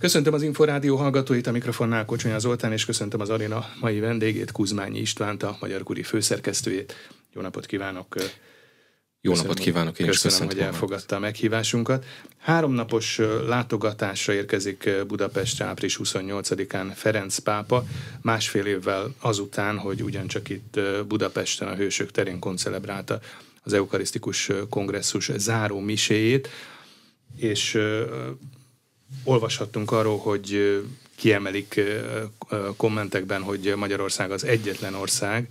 Köszöntöm az Inforádió hallgatóit, a mikrofonnál Kocsonya Zoltán, és köszöntöm az Arena mai vendégét, Kuzmányi Istvánt, a Magyar Kuri főszerkesztőjét. Jó napot kívánok! Jó köszönöm, napot kívánok, én köszönöm, is hogy elfogadta a meghívásunkat. Három napos látogatásra érkezik Budapestre április 28-án Ferenc pápa, másfél évvel azután, hogy ugyancsak itt Budapesten a Hősök terén koncelebrálta az eukarisztikus kongresszus záró miséjét, és olvashattunk arról, hogy kiemelik kommentekben, hogy Magyarország az egyetlen ország,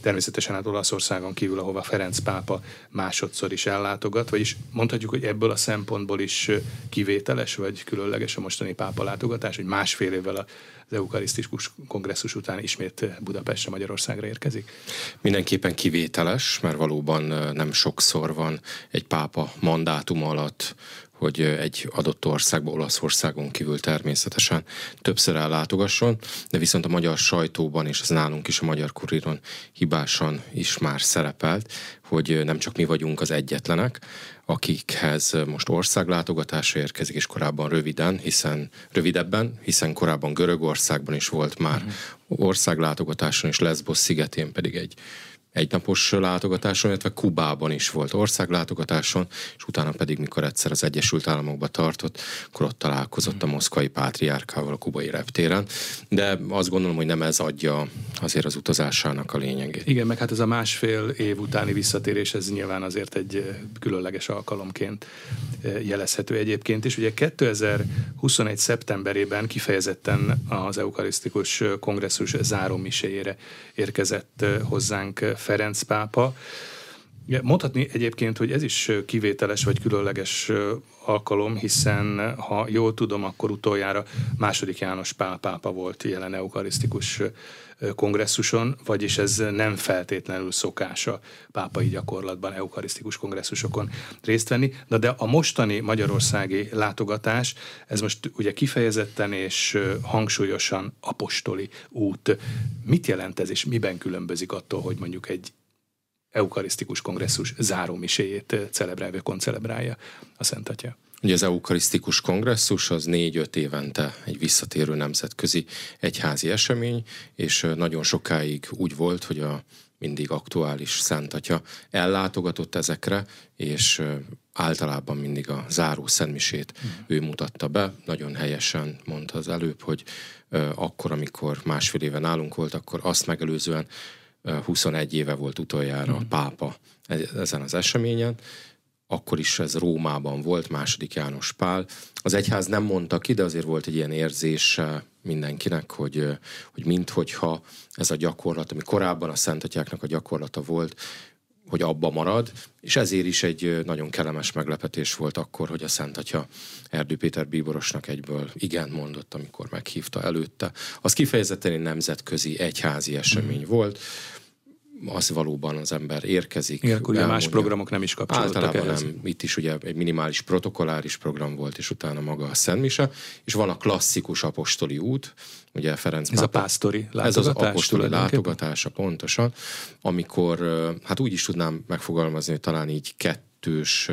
természetesen hát Olaszországon kívül, ahova Ferenc pápa másodszor is ellátogat, vagyis mondhatjuk, hogy ebből a szempontból is kivételes vagy különleges a mostani pápa látogatás, hogy másfél évvel az eukarisztikus kongresszus után ismét Budapestre, Magyarországra érkezik? Mindenképpen kivételes, mert valóban nem sokszor van egy pápa mandátum alatt hogy egy adott országba, Olaszországon kívül természetesen többször ellátogasson, de viszont a magyar sajtóban és az nálunk is a magyar kuríron hibásan is már szerepelt, hogy nem csak mi vagyunk az egyetlenek, akikhez most országlátogatásra érkezik, és korábban röviden, hiszen rövidebben, hiszen korábban Görögországban is volt már uh-huh. országlátogatáson, és Lesbos szigetén pedig egy egynapos látogatáson, illetve Kubában is volt országlátogatáson, és utána pedig, mikor egyszer az Egyesült Államokba tartott, akkor ott találkozott a moszkvai pátriárkával a kubai reptéren. De azt gondolom, hogy nem ez adja azért az utazásának a lényegét. Igen, meg hát ez a másfél év utáni visszatérés, ez nyilván azért egy eh, különleges alkalomként eh, jelezhető egyébként is. Ugye 2021. szeptemberében kifejezetten az eukarisztikus kongresszus zárómiséjére érkezett eh, hozzánk Ferenc pápa. Mondhatni egyébként, hogy ez is kivételes vagy különleges alkalom, hiszen ha jól tudom, akkor utoljára második János pápa volt jelen eukarisztikus kongresszuson, vagyis ez nem feltétlenül szokása pápai gyakorlatban eukarisztikus kongresszusokon részt venni. Na de a mostani magyarországi látogatás, ez most ugye kifejezetten és hangsúlyosan apostoli út. Mit jelent ez, és miben különbözik attól, hogy mondjuk egy eukarisztikus kongresszus zárómiséjét celebrálja, koncelebrálja a Szent Atya. Ugye az eukarisztikus kongresszus az négy-öt évente egy visszatérő nemzetközi egyházi esemény, és nagyon sokáig úgy volt, hogy a mindig aktuális Szent Atya ellátogatott ezekre, és általában mindig a záró szentmisét mm. ő mutatta be. Nagyon helyesen mondta az előbb, hogy akkor, amikor másfél éve nálunk volt, akkor azt megelőzően 21 éve volt utoljára a mhm. pápa e-, ezen az eseményen, akkor is ez Rómában volt, második János Pál. Az egyház nem mondta ki, de azért volt egy ilyen érzés mindenkinek, hogy, hogy minthogyha ez a gyakorlat, ami korábban a szentatyáknak a gyakorlata volt, hogy abba marad, és ezért is egy nagyon kellemes meglepetés volt akkor, hogy a Szent Atya Erdő Péter bíborosnak egyből igen mondott, amikor meghívta előtte. Az kifejezetten egy nemzetközi egyházi esemény mm. volt, az valóban az ember érkezik. Igen, akkor ugye más programok nem is kapcsolódtak Általában ehhez. nem. Itt is ugye egy minimális protokolláris program volt, és utána maga a Szentmise, és van a klasszikus apostoli út, ugye Ferenc Ez pápa, a pásztori látogatás? Ez az apostoli látogatása pontosan, amikor, hát úgy is tudnám megfogalmazni, hogy talán így kettős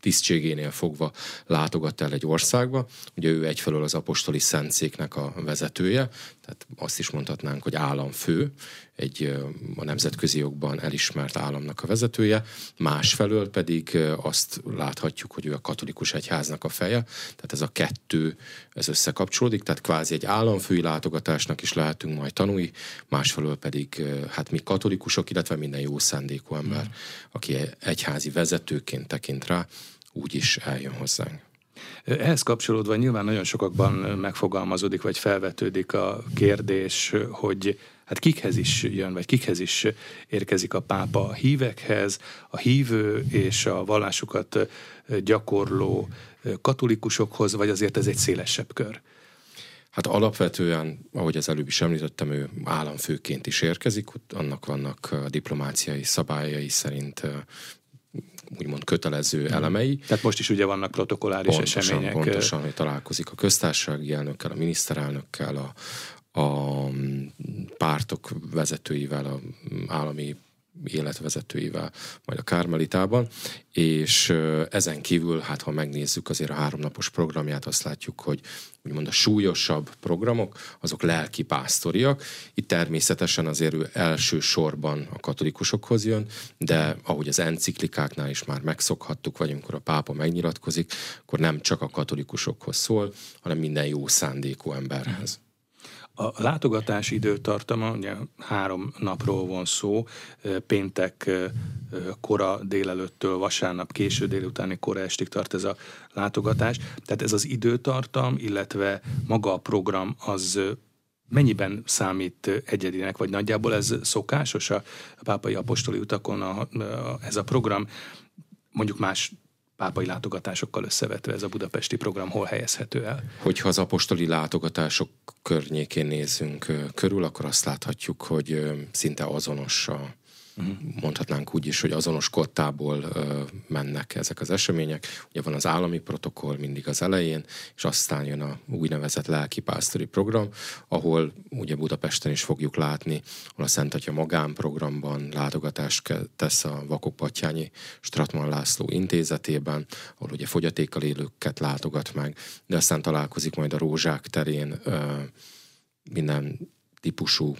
tisztségénél fogva látogatta el egy országba. Ugye ő egyfelől az apostoli szentszéknek a vezetője, tehát azt is mondhatnánk, hogy államfő, egy a nemzetközi jogban elismert államnak a vezetője, másfelől pedig azt láthatjuk, hogy ő a katolikus egyháznak a feje, tehát ez a kettő, ez összekapcsolódik, tehát kvázi egy államfői látogatásnak is lehetünk majd tanulni, másfelől pedig hát mi katolikusok, illetve minden jó szándékú ember, mm. aki egyházi vezetőként tekint rá, úgy is eljön hozzánk. Ehhez kapcsolódva nyilván nagyon sokakban megfogalmazódik, vagy felvetődik a kérdés, hogy hát kikhez is jön, vagy kikhez is érkezik a pápa a hívekhez, a hívő és a vallásukat gyakorló katolikusokhoz, vagy azért ez egy szélesebb kör? Hát alapvetően, ahogy az előbb is említettem, ő államfőként is érkezik, annak vannak diplomáciai szabályai szerint úgymond kötelező hmm. elemei. Tehát most is ugye vannak protokolláris pontosan, események. Pontosan, hogy találkozik a köztársasági elnökkel, a miniszterelnökkel, a, a pártok vezetőivel, a állami életvezetőivel, majd a Kármelitában, és ezen kívül, hát ha megnézzük azért a háromnapos programját, azt látjuk, hogy úgymond a súlyosabb programok, azok lelki pásztoriak. Itt természetesen azért ő elsősorban a katolikusokhoz jön, de ahogy az enciklikáknál is már megszokhattuk, vagy amikor a pápa megnyilatkozik, akkor nem csak a katolikusokhoz szól, hanem minden jó szándékú emberhez. A látogatás időtartama, ugye három napról van szó, péntek kora délelőttől vasárnap késő délutáni kora estig tart ez a látogatás. Tehát ez az időtartam, illetve maga a program az mennyiben számít egyedinek, vagy nagyjából ez szokásos a pápai apostoli utakon a, a, ez a program, mondjuk más pápai látogatásokkal összevetve ez a budapesti program hol helyezhető el? Hogyha az apostoli látogatások környékén nézzünk körül, akkor azt láthatjuk, hogy szinte azonos a. Mondhatnánk úgy is, hogy azonos kottából mennek ezek az események. Ugye van az állami protokoll mindig az elején, és aztán jön a úgynevezett lelkipásztori program, ahol ugye Budapesten is fogjuk látni, ahol a Szent Atya magánprogramban látogatást tesz a Vakok-Patyányi Stratman László intézetében, ahol ugye fogyatékkal élőket látogat meg, de aztán találkozik majd a Rózsák terén minden típusú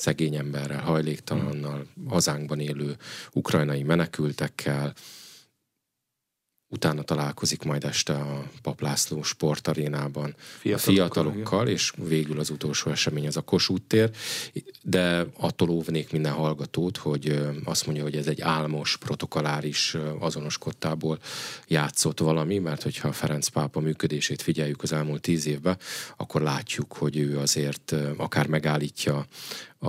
szegény emberrel, hajléktalannal, hazánkban élő ukrajnai menekültekkel, utána találkozik majd este a Paplászló sportarénában fiatalokkal, fiatalokkal és végül az utolsó esemény az a Kossuth tér, de attól óvnék minden hallgatót, hogy azt mondja, hogy ez egy álmos, protokoláris azonos kottából játszott valami, mert hogyha Ferenc pápa működését figyeljük az elmúlt tíz évben, akkor látjuk, hogy ő azért akár megállítja a,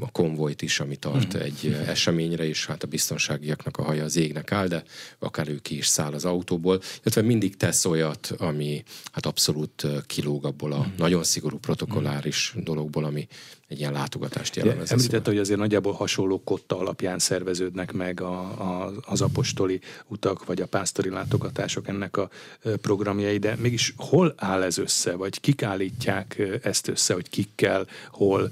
a konvojt is, ami tart mm. egy eseményre, és hát a biztonságiaknak a haja az égnek áll, de akár ő ki is száll az autóból, illetve mindig tesz olyat, ami hát abszolút kilóg abból a mm. nagyon szigorú protokolláris mm. dologból, ami egy ilyen látogatást jellemez. Említette, hogy azért nagyjából hasonló kotta alapján szerveződnek meg a, a, az apostoli utak, vagy a pásztori látogatások ennek a programjai, de mégis hol áll ez össze, vagy kik állítják ezt össze, hogy kikkel, hol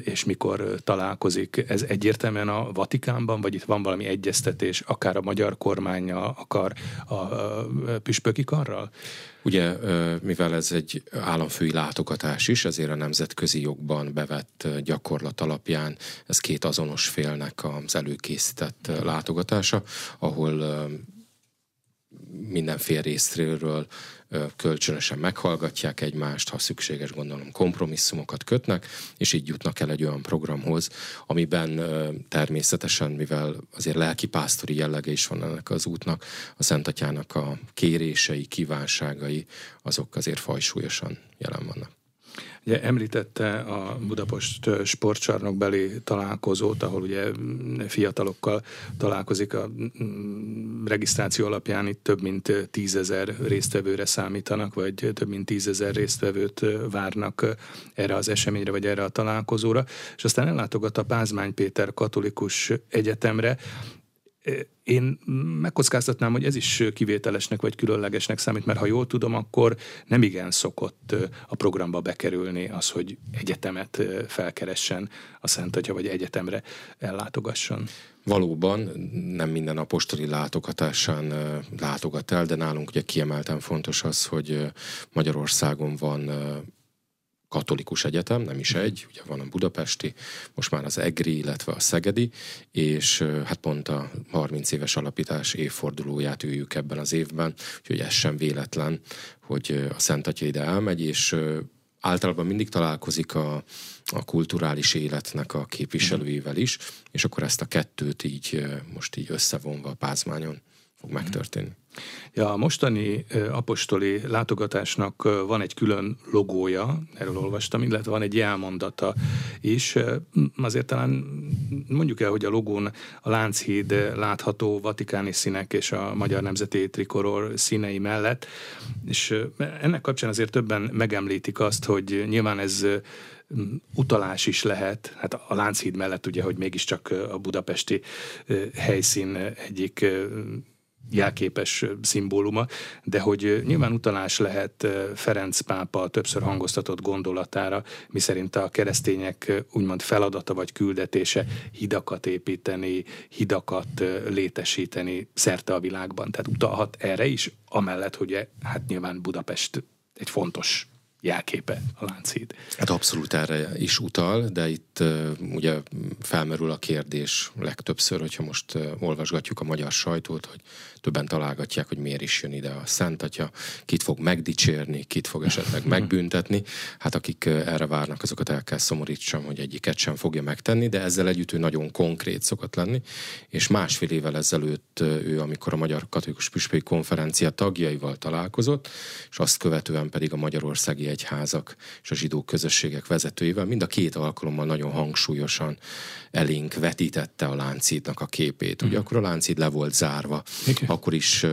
és mikor találkozik. Ez egyértelműen a Vatikánban, vagy itt van valami egyeztetés, akár a magyar kormánya, akar a püspöki karral? Ugye, mivel ez egy államfői látogatás is, ezért a nemzetközi jogban bevett gyakorlat alapján ez két azonos félnek az előkészített látogatása, ahol minden fél részről kölcsönösen meghallgatják egymást, ha szükséges gondolom kompromisszumokat kötnek, és így jutnak el egy olyan programhoz, amiben természetesen, mivel azért lelkipásztori jellege is van ennek az útnak, a Szent Atyának a kérései, kívánságai, azok azért fajsúlyosan jelen vannak. Ugye említette a Budapest sportcsarnokbeli találkozót, ahol ugye fiatalokkal találkozik a mm, regisztráció alapján. Itt több mint tízezer résztvevőre számítanak, vagy több mint tízezer résztvevőt várnak erre az eseményre, vagy erre a találkozóra, és aztán ellátogat a Pázmány Péter Katolikus Egyetemre, én megkockáztatnám, hogy ez is kivételesnek vagy különlegesnek számít, mert ha jól tudom, akkor nem igen szokott a programba bekerülni az, hogy egyetemet felkeressen a Szent Atya, vagy egyetemre ellátogasson. Valóban nem minden apostoli látogatásán látogat el, de nálunk ugye kiemelten fontos az, hogy Magyarországon van katolikus egyetem, nem is egy, ugye van a budapesti, most már az EGRI, illetve a Szegedi, és hát pont a 30 éves alapítás évfordulóját üljük ebben az évben, úgyhogy ez sem véletlen, hogy a Szent Atya ide elmegy, és általában mindig találkozik a, a kulturális életnek a képviselőivel is, és akkor ezt a kettőt így most így összevonva a pázmányon fog megtörténni. Ja, a mostani apostoli látogatásnak van egy külön logója, erről olvastam, illetve van egy jelmondata is. Azért talán mondjuk el, hogy a logón a Lánchíd látható vatikáni színek és a Magyar Nemzeti Trikoror színei mellett, és ennek kapcsán azért többen megemlítik azt, hogy nyilván ez utalás is lehet, hát a Lánchíd mellett ugye, hogy mégiscsak a budapesti helyszín egyik jelképes szimbóluma, de hogy nyilván utalás lehet Ferenc pápa többször hangoztatott gondolatára, miszerint a keresztények úgymond feladata vagy küldetése hidakat építeni, hidakat létesíteni szerte a világban. Tehát utalhat erre is, amellett, hogy hát nyilván Budapest egy fontos jelképe a Lánchíd. Hát abszolút erre is utal, de itt uh, ugye felmerül a kérdés legtöbbször, hogyha most uh, olvasgatjuk a magyar sajtót, hogy többen találgatják, hogy miért is jön ide a Szent Atya, kit fog megdicsérni, kit fog esetleg megbüntetni. Hát akik erre várnak, azokat el kell szomorítsam, hogy egyiket sem fogja megtenni, de ezzel együtt ő nagyon konkrét szokott lenni, és másfél évvel ezelőtt ő, amikor a Magyar Katolikus Püspöki Konferencia tagjaival találkozott, és azt követően pedig a Magyarországi Egyházak és a zsidó közösségek vezetőivel, mind a két alkalommal nagyon hangsúlyosan elénk vetítette a láncítnak a képét. Ugye mm. akkor a láncít le volt zárva, Igen. akkor is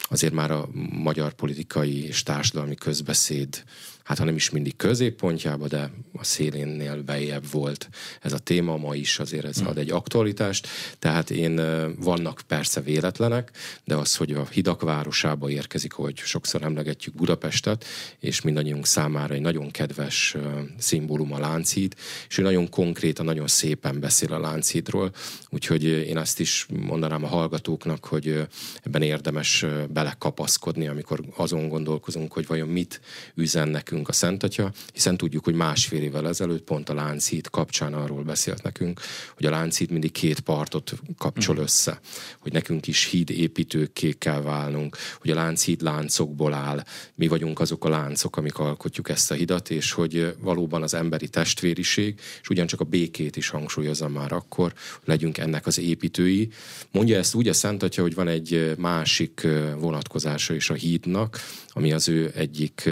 azért már a magyar politikai és társadalmi közbeszéd hát ha nem is mindig középpontjába, de a szélénnél bejebb volt ez a téma, ma is azért ez ad egy aktualitást, tehát én vannak persze véletlenek, de az, hogy a hidak városába érkezik, hogy sokszor emlegetjük Budapestet, és mindannyiunk számára egy nagyon kedves szimbólum a Lánchíd, és ő nagyon konkrétan, nagyon szépen beszél a Lánchídról, úgyhogy én azt is mondanám a hallgatóknak, hogy ebben érdemes belekapaszkodni, amikor azon gondolkozunk, hogy vajon mit üzen nekünk a Szent Atya, hiszen tudjuk, hogy másfél évvel ezelőtt pont a Lánchíd kapcsán arról beszélt nekünk, hogy a Lánchíd mindig két partot kapcsol mm. össze, hogy nekünk is híd építőkké kell válnunk, hogy a Lánchíd láncokból áll, mi vagyunk azok a láncok, amik alkotjuk ezt a hidat, és hogy valóban az emberi testvériség, és ugyancsak a békét is hangsúlyozza már akkor, legyünk ennek az építői. Mondja ezt úgy a Szent Atya, hogy van egy másik vonatkozása is a hídnak, ami az ő egyik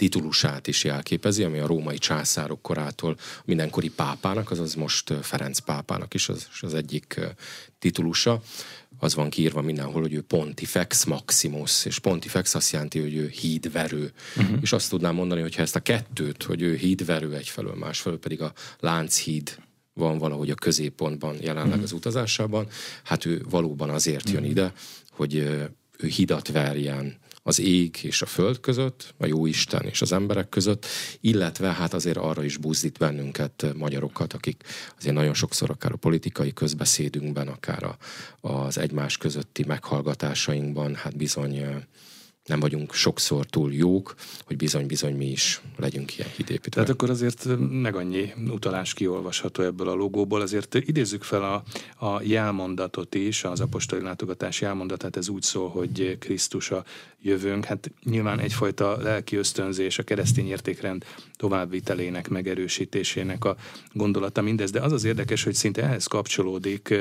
titulusát is jelképezi, ami a római császárok korától mindenkori pápának, azaz most Ferenc pápának is az, az egyik titulusa. Az van kiírva mindenhol, hogy ő Pontifex Maximus, és Pontifex azt jelenti, hogy ő hídverő. Uh-huh. És azt tudnám mondani, hogy ha ezt a kettőt, hogy ő hídverő egyfelől, másfelől pedig a Lánchíd van valahogy a középpontban jelenleg uh-huh. az utazásában, hát ő valóban azért jön uh-huh. ide, hogy ő hidat verjen az ég és a föld között, a jó Isten és az emberek között, illetve hát azért arra is buzdít bennünket magyarokat, akik azért nagyon sokszor akár a politikai közbeszédünkben, akár a, az egymás közötti meghallgatásainkban, hát bizony nem vagyunk sokszor túl jók, hogy bizony-bizony mi is legyünk ilyen hidépítőek. Tehát akkor azért meg annyi utalás kiolvasható ebből a logóból, azért idézzük fel a, a jelmondatot is, az apostoli látogatás jelmondatát, ez úgy szól, hogy Krisztus a jövőnk. Hát nyilván egyfajta lelki ösztönzés, a keresztény értékrend továbbvitelének, megerősítésének a gondolata mindez, de az az érdekes, hogy szinte ehhez kapcsolódik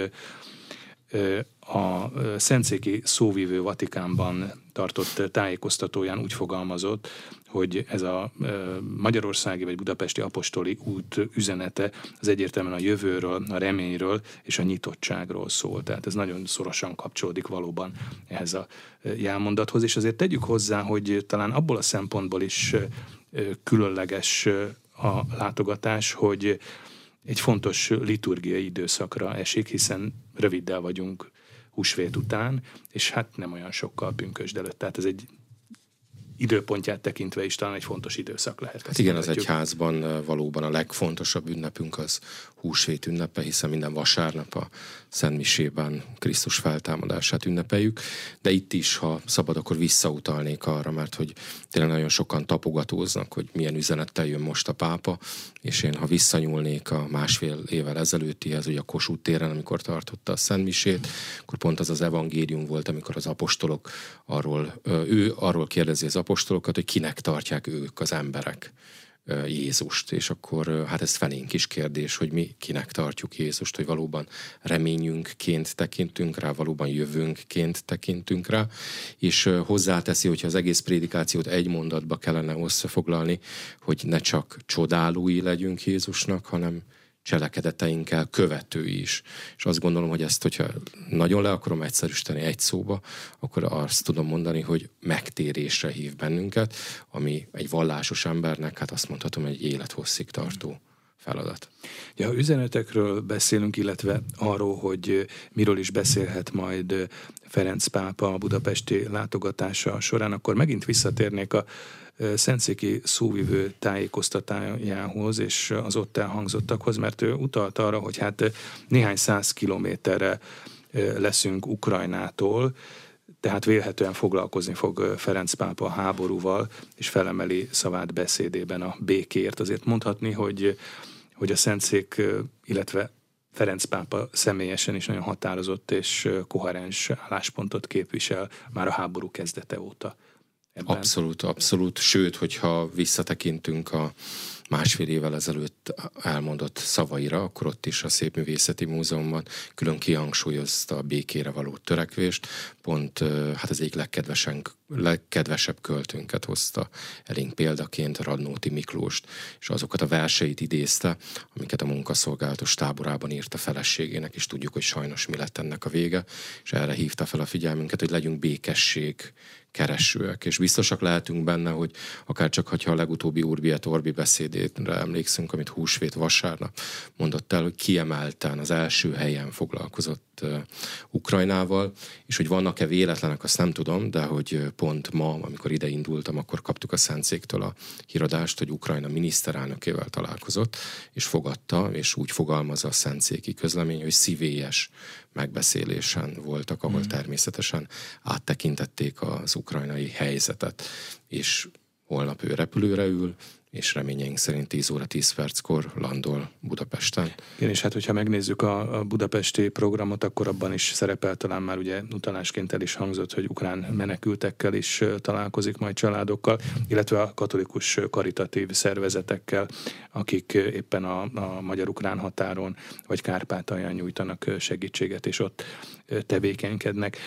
a Szentszéki szóvívő Vatikánban tartott tájékoztatóján úgy fogalmazott, hogy ez a magyarországi vagy budapesti apostoli út üzenete az egyértelműen a jövőről, a reményről és a nyitottságról szól. Tehát ez nagyon szorosan kapcsolódik valóban ehhez a jelmondathoz, és azért tegyük hozzá, hogy talán abból a szempontból is különleges a látogatás, hogy egy fontos liturgiai időszakra esik, hiszen röviddel vagyunk húsvét után, és hát nem olyan sokkal pünkösd előtt. Tehát ez egy időpontját tekintve is talán egy fontos időszak lehet. Hát igen, az egyházban valóban a legfontosabb ünnepünk az húsvét ünnepe, hiszen minden vasárnap a Szentmisében Krisztus feltámadását ünnepeljük, de itt is, ha szabad, akkor visszautalnék arra, mert hogy tényleg nagyon sokan tapogatóznak, hogy milyen üzenettel jön most a pápa, és én, ha visszanyúlnék a másfél évvel ezelőttihez, ugye a Kossuth téren, amikor tartotta a Szentmisét, akkor pont az az evangélium volt, amikor az apostolok arról, ő arról kérdezi az apostolokat, hogy kinek tartják ők az emberek Jézust, és akkor hát ez felénk is kérdés, hogy mi kinek tartjuk Jézust, hogy valóban reményünkként tekintünk rá, valóban jövőnkként tekintünk rá, és hozzáteszi, hogyha az egész prédikációt egy mondatba kellene összefoglalni, hogy ne csak csodálói legyünk Jézusnak, hanem cselekedeteinkkel követői is. És azt gondolom, hogy ezt, hogyha nagyon le akarom egyszerűsíteni egy szóba, akkor azt tudom mondani, hogy megtérésre hív bennünket, ami egy vallásos embernek, hát azt mondhatom, egy élethosszig tartó feladat. Ja, ha üzenetekről beszélünk, illetve arról, hogy miről is beszélhet majd Ferenc pápa a budapesti látogatása során, akkor megint visszatérnék a Szentszéki szóvivő tájékoztatájához és az ott elhangzottakhoz, mert ő utalt arra, hogy hát néhány száz kilométerre leszünk Ukrajnától, tehát vélhetően foglalkozni fog Ferenc pápa a háborúval, és felemeli szavát beszédében a békért. Azért mondhatni, hogy, hogy a Szentszék, illetve Ferenc pápa személyesen is nagyon határozott és koherens álláspontot képvisel már a háború kezdete óta. Ebben. Abszolút, abszolút. Sőt, hogyha visszatekintünk a másfél évvel ezelőtt elmondott szavaira, akkor ott is a Szépművészeti Múzeumban külön kihangsúlyozta a békére való törekvést, pont hát az egyik legkedvesebb költőnket hozta elénk példaként Radnóti Miklóst, és azokat a verseit idézte, amiket a munkaszolgálatos táborában írt a feleségének, és tudjuk, hogy sajnos mi lett ennek a vége, és erre hívta fel a figyelmünket, hogy legyünk békesség keresőek, és biztosak lehetünk benne, hogy akár csak, ha a legutóbbi Urbi et Orbi beszédére emlékszünk, amit húsvét vasárnap mondott el, hogy kiemelten az első helyen foglalkozott Ukrajnával, és hogy vannak-e véletlenek, azt nem tudom, de hogy pont ma, amikor ide indultam, akkor kaptuk a Szentszéktől a híradást, hogy Ukrajna miniszterelnökével találkozott, és fogadta, és úgy fogalmazza a Szentszéki közlemény, hogy szívélyes megbeszélésen voltak, ahol mm. természetesen áttekintették az ukrajnai helyzetet, és holnap ő repülőre ül, és reményeink szerint 10 óra 10 perckor landol Budapesten. Igen, és hát hogyha megnézzük a, a budapesti programot, akkor abban is szerepel talán már ugye utalásként el is hangzott, hogy ukrán menekültekkel is találkozik majd családokkal, illetve a katolikus karitatív szervezetekkel, akik éppen a, a magyar-ukrán határon vagy Kárpátalján nyújtanak segítséget, és ott tevékenykednek.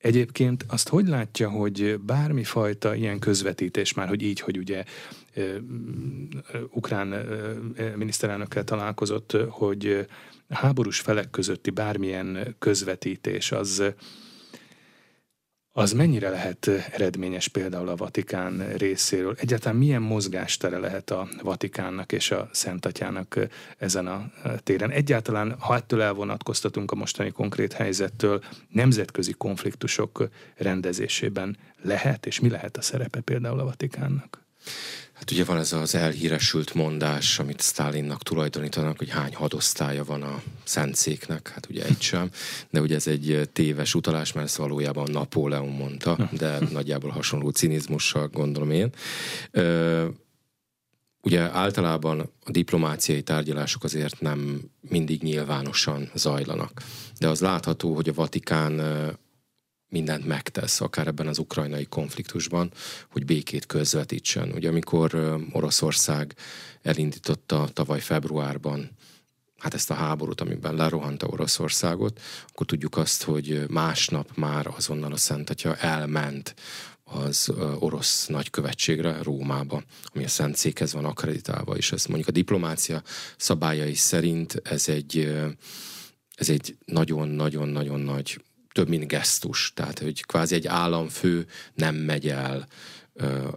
Egyébként azt hogy látja, hogy bármifajta ilyen közvetítés, már hogy így, hogy ugye ukrán miniszterelnökkel találkozott, hogy háborús felek közötti bármilyen közvetítés az az mennyire lehet eredményes például a Vatikán részéről? Egyáltalán milyen mozgástere lehet a Vatikánnak és a Szentatyának ezen a téren? Egyáltalán, ha ettől elvonatkoztatunk a mostani konkrét helyzettől, nemzetközi konfliktusok rendezésében lehet, és mi lehet a szerepe például a Vatikánnak? Hát ugye van ez az elhíresült mondás, amit Stalinnak tulajdonítanak, hogy hány hadosztálya van a Szentszéknek, hát ugye egy sem, de ugye ez egy téves utalás, mert ezt valójában Napóleon mondta, de nagyjából hasonló cinizmussal gondolom én. Ugye általában a diplomáciai tárgyalások azért nem mindig nyilvánosan zajlanak, de az látható, hogy a Vatikán mindent megtesz, akár ebben az ukrajnai konfliktusban, hogy békét közvetítsen. Ugye amikor Oroszország elindította tavaly februárban hát ezt a háborút, amiben lerohanta Oroszországot, akkor tudjuk azt, hogy másnap már azonnal a Szent Atya elment az orosz nagykövetségre, Rómába, ami a Szent Székhez van akreditálva, és ez mondjuk a diplomácia szabályai szerint ez egy ez egy nagyon-nagyon-nagyon nagy több mint gesztus, tehát hogy kvázi egy államfő nem megy el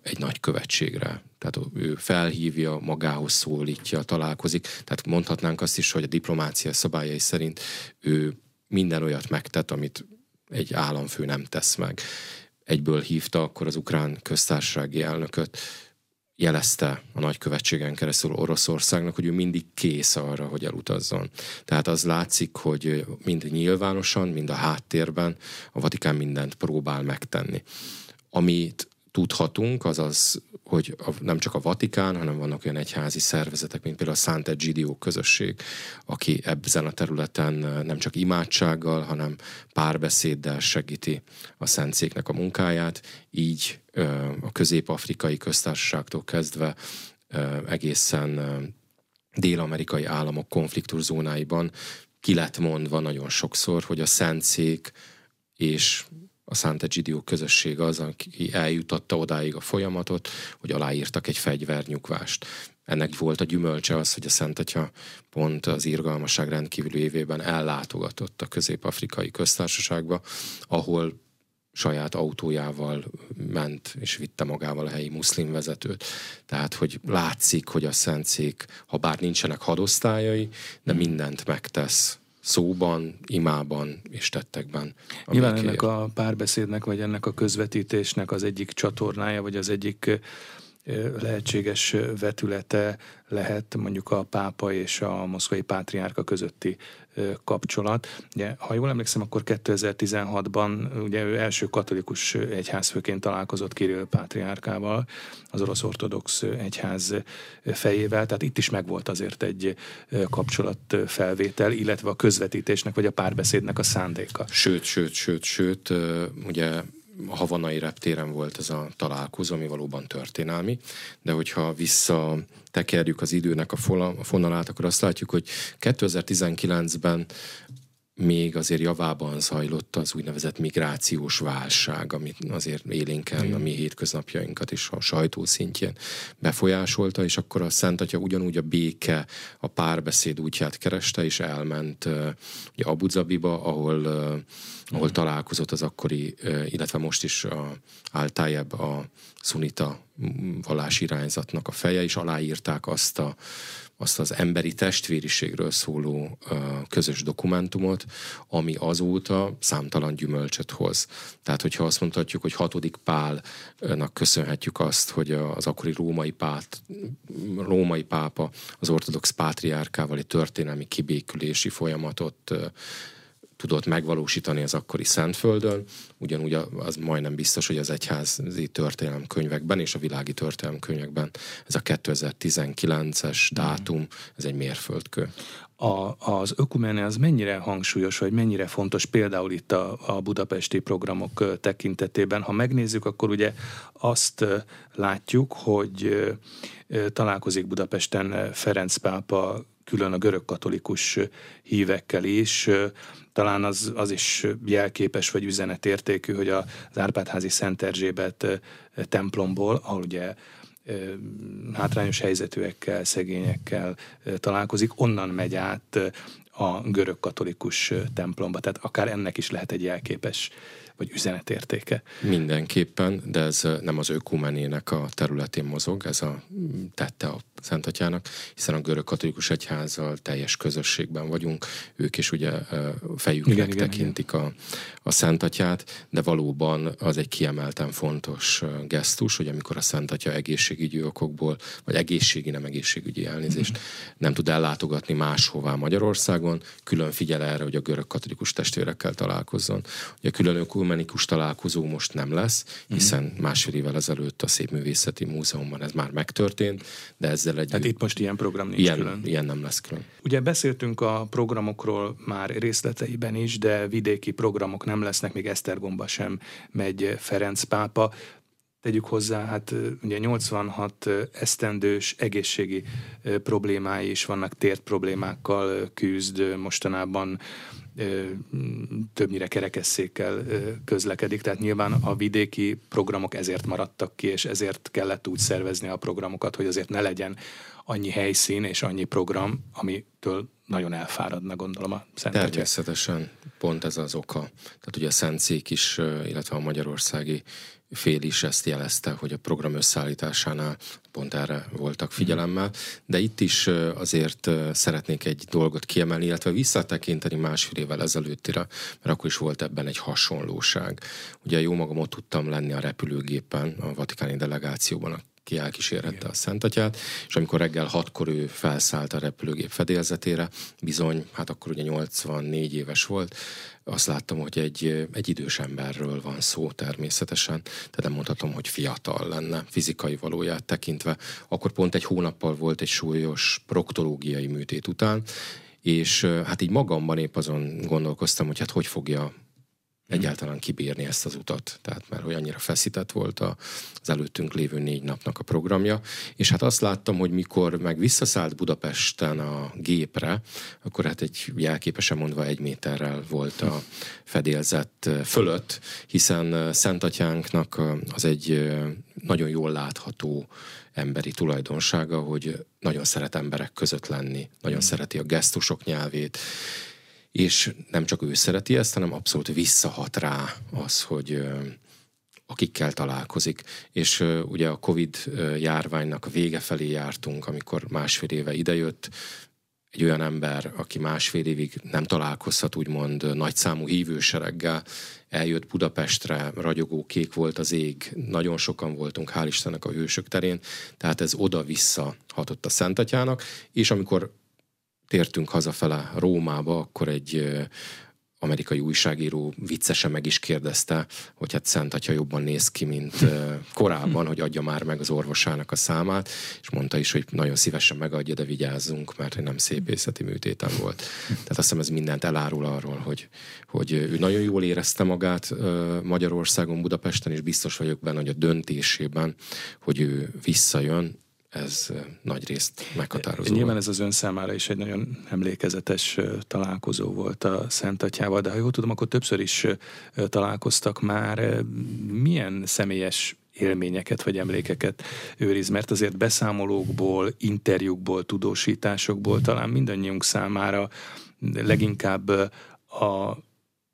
egy nagy követségre. Tehát ő felhívja, magához szólítja, találkozik. Tehát mondhatnánk azt is, hogy a diplomácia szabályai szerint ő minden olyat megtett, amit egy államfő nem tesz meg. Egyből hívta akkor az ukrán köztársasági elnököt, jelezte a nagykövetségen keresztül Oroszországnak, hogy ő mindig kész arra, hogy elutazzon. Tehát az látszik, hogy mind nyilvánosan, mind a háttérben a Vatikán mindent próbál megtenni. Amit tudhatunk, az az, hogy nem csak a Vatikán, hanem vannak olyan egyházi szervezetek, mint például a Sant'Egidio közösség, aki ebben a területen nem csak imádsággal, hanem párbeszéddel segíti a Szentszéknek a munkáját, így a közép-afrikai köztársaságtól kezdve egészen dél-amerikai államok konfliktuszónáiban ki lett mondva nagyon sokszor, hogy a Szentszék és a Sant'Egidio közösség az, aki eljutatta odáig a folyamatot, hogy aláírtak egy fegyvernyugvást. Ennek volt a gyümölcse az, hogy a Szent Atya pont az irgalmasság rendkívüli évében ellátogatott a közép-afrikai köztársaságba, ahol saját autójával ment és vitte magával a helyi muszlim vezetőt. Tehát, hogy látszik, hogy a Szentszék, ha bár nincsenek hadosztályai, de mindent megtesz szóban, imában és tettekben. Nyilván ennek a párbeszédnek, vagy ennek a közvetítésnek az egyik csatornája, vagy az egyik lehetséges vetülete lehet mondjuk a pápa és a moszkvai pátriárka közötti kapcsolat. Ugye, ha jól emlékszem, akkor 2016-ban ugye ő első katolikus egyházfőként találkozott Kirill pátriárkával, az orosz ortodox egyház fejével, tehát itt is megvolt azért egy kapcsolatfelvétel, illetve a közvetítésnek vagy a párbeszédnek a szándéka. Sőt, sőt, sőt, sőt, ugye a havanai reptéren volt ez a találkozó, ami valóban történelmi, de hogyha vissza tekerjük az időnek a fonalát, akkor azt látjuk, hogy 2019-ben még azért javában zajlott az úgynevezett migrációs válság, amit azért élénken a mi hétköznapjainkat is a sajtó szintjén befolyásolta, és akkor a Szent Atya ugyanúgy a béke, a párbeszéd útját kereste, és elment ugye Abu Zabiba, ahol, ahol találkozott az akkori, illetve most is a Altájebb a szunita vallásirányzatnak a feje, és aláírták azt a azt az emberi testvériségről szóló közös dokumentumot, ami azóta számtalan gyümölcsöt hoz. Tehát, hogyha azt mondhatjuk, hogy hatodik Pálnak köszönhetjük azt, hogy az akkori római, pát, római pápa az ortodox pátriárkával egy történelmi kibékülési folyamatot tudott megvalósítani az akkori Szentföldön, ugyanúgy az majdnem biztos, hogy az egyházi történelemkönyvekben és a világi történelemkönyvekben ez a 2019-es dátum, ez egy mérföldkő. A, az ökumene az mennyire hangsúlyos, vagy mennyire fontos például itt a, a budapesti programok tekintetében? Ha megnézzük, akkor ugye azt látjuk, hogy találkozik Budapesten Ferenc pápa külön a görög katolikus hívekkel is, talán az, az is jelképes vagy üzenetértékű, hogy az Árpádházi Szent Erzsébet templomból, ahol ugye hátrányos helyzetűekkel, szegényekkel találkozik, onnan megy át a görög katolikus templomba. Tehát akár ennek is lehet egy jelképes vagy üzenetértéke. Mindenképpen, de ez nem az ökumenének a területén mozog, ez a tette a Szent Atyának, hiszen a görög katolikus egyházzal teljes közösségben vagyunk, ők is ugye fejüknek igen, tekintik igen, a, a Szent Atyát, de valóban az egy kiemelten fontos gesztus, hogy amikor a Szent Atya egészségügyi okokból, vagy egészségi, nem egészségügyi elnézést, mm. nem tud ellátogatni máshová Magyarországon, külön figyel erre, hogy a görög katolikus testvérekkel találkozzon. Ugye külön ökumenikus találkozó most nem lesz, mhm. hiszen mm. másfél évvel ezelőtt a Szépművészeti Múzeumban ez már megtörtént, de ezzel ezzel egy... Tehát itt most ilyen program nincs ilyen, külön. Ilyen nem lesz külön. Ugye beszéltünk a programokról már részleteiben is, de vidéki programok nem lesznek, még Esztergomba sem megy Ferenc pápa. Tegyük hozzá, hát ugye 86 esztendős egészségi problémái is vannak, tért problémákkal küzd mostanában többnyire kerekesszékkel közlekedik, tehát nyilván a vidéki programok ezért maradtak ki, és ezért kellett úgy szervezni a programokat, hogy azért ne legyen annyi helyszín és annyi program, amitől nagyon elfáradna, gondolom a Szent Természetesen, pont ez az oka. Tehát ugye a Szent Szék is, illetve a magyarországi fél is ezt jelezte, hogy a program összeállításánál pont erre voltak figyelemmel, de itt is azért szeretnék egy dolgot kiemelni, illetve visszatekinteni másfél évvel ezelőttire, mert akkor is volt ebben egy hasonlóság. Ugye jó magam ott tudtam lenni a repülőgépen, a vatikáni delegációban, ki elkísérhette Igen. a Szentatyát, és amikor reggel hatkor ő felszállt a repülőgép fedélzetére, bizony, hát akkor ugye 84 éves volt, azt láttam, hogy egy, egy idős emberről van szó természetesen, de nem mondhatom, hogy fiatal lenne fizikai valóját tekintve. Akkor pont egy hónappal volt egy súlyos proktológiai műtét után, és hát így magamban épp azon gondolkoztam, hogy hát hogy fogja egyáltalán kibírni ezt az utat. Tehát mert hogy annyira feszített volt az előttünk lévő négy napnak a programja. És hát azt láttam, hogy mikor meg visszaszállt Budapesten a gépre, akkor hát egy jelképesen mondva egy méterrel volt a fedélzet fölött, hiszen Szentatyánknak az egy nagyon jól látható emberi tulajdonsága, hogy nagyon szeret emberek között lenni, nagyon mm. szereti a gesztusok nyelvét, és nem csak ő szereti ezt, hanem abszolút visszahat rá az, hogy akikkel találkozik. És ugye a Covid járványnak a vége felé jártunk, amikor másfél éve idejött, egy olyan ember, aki másfél évig nem találkozhat úgymond nagyszámú hívősereggel, eljött Budapestre, ragyogó kék volt az ég, nagyon sokan voltunk, hál' Istennek a hősök terén, tehát ez oda-vissza hatott a Szentatyának, és amikor tértünk hazafele Rómába, akkor egy amerikai újságíró viccesen meg is kérdezte, hogy hát Szent Atya jobban néz ki, mint korábban, hogy adja már meg az orvosának a számát, és mondta is, hogy nagyon szívesen megadja, de vigyázzunk, mert nem szépészeti műtétem volt. Tehát azt hiszem ez mindent elárul arról, hogy, hogy ő nagyon jól érezte magát Magyarországon, Budapesten, és biztos vagyok benne, hogy a döntésében, hogy ő visszajön, ez nagy részt meghatározó. Nyilván ez az ön számára is egy nagyon emlékezetes találkozó volt a Szent Atyával, de ha jól tudom, akkor többször is találkoztak már. Milyen személyes élményeket vagy emlékeket őriz, mert azért beszámolókból, interjúkból, tudósításokból talán mindannyiunk számára leginkább a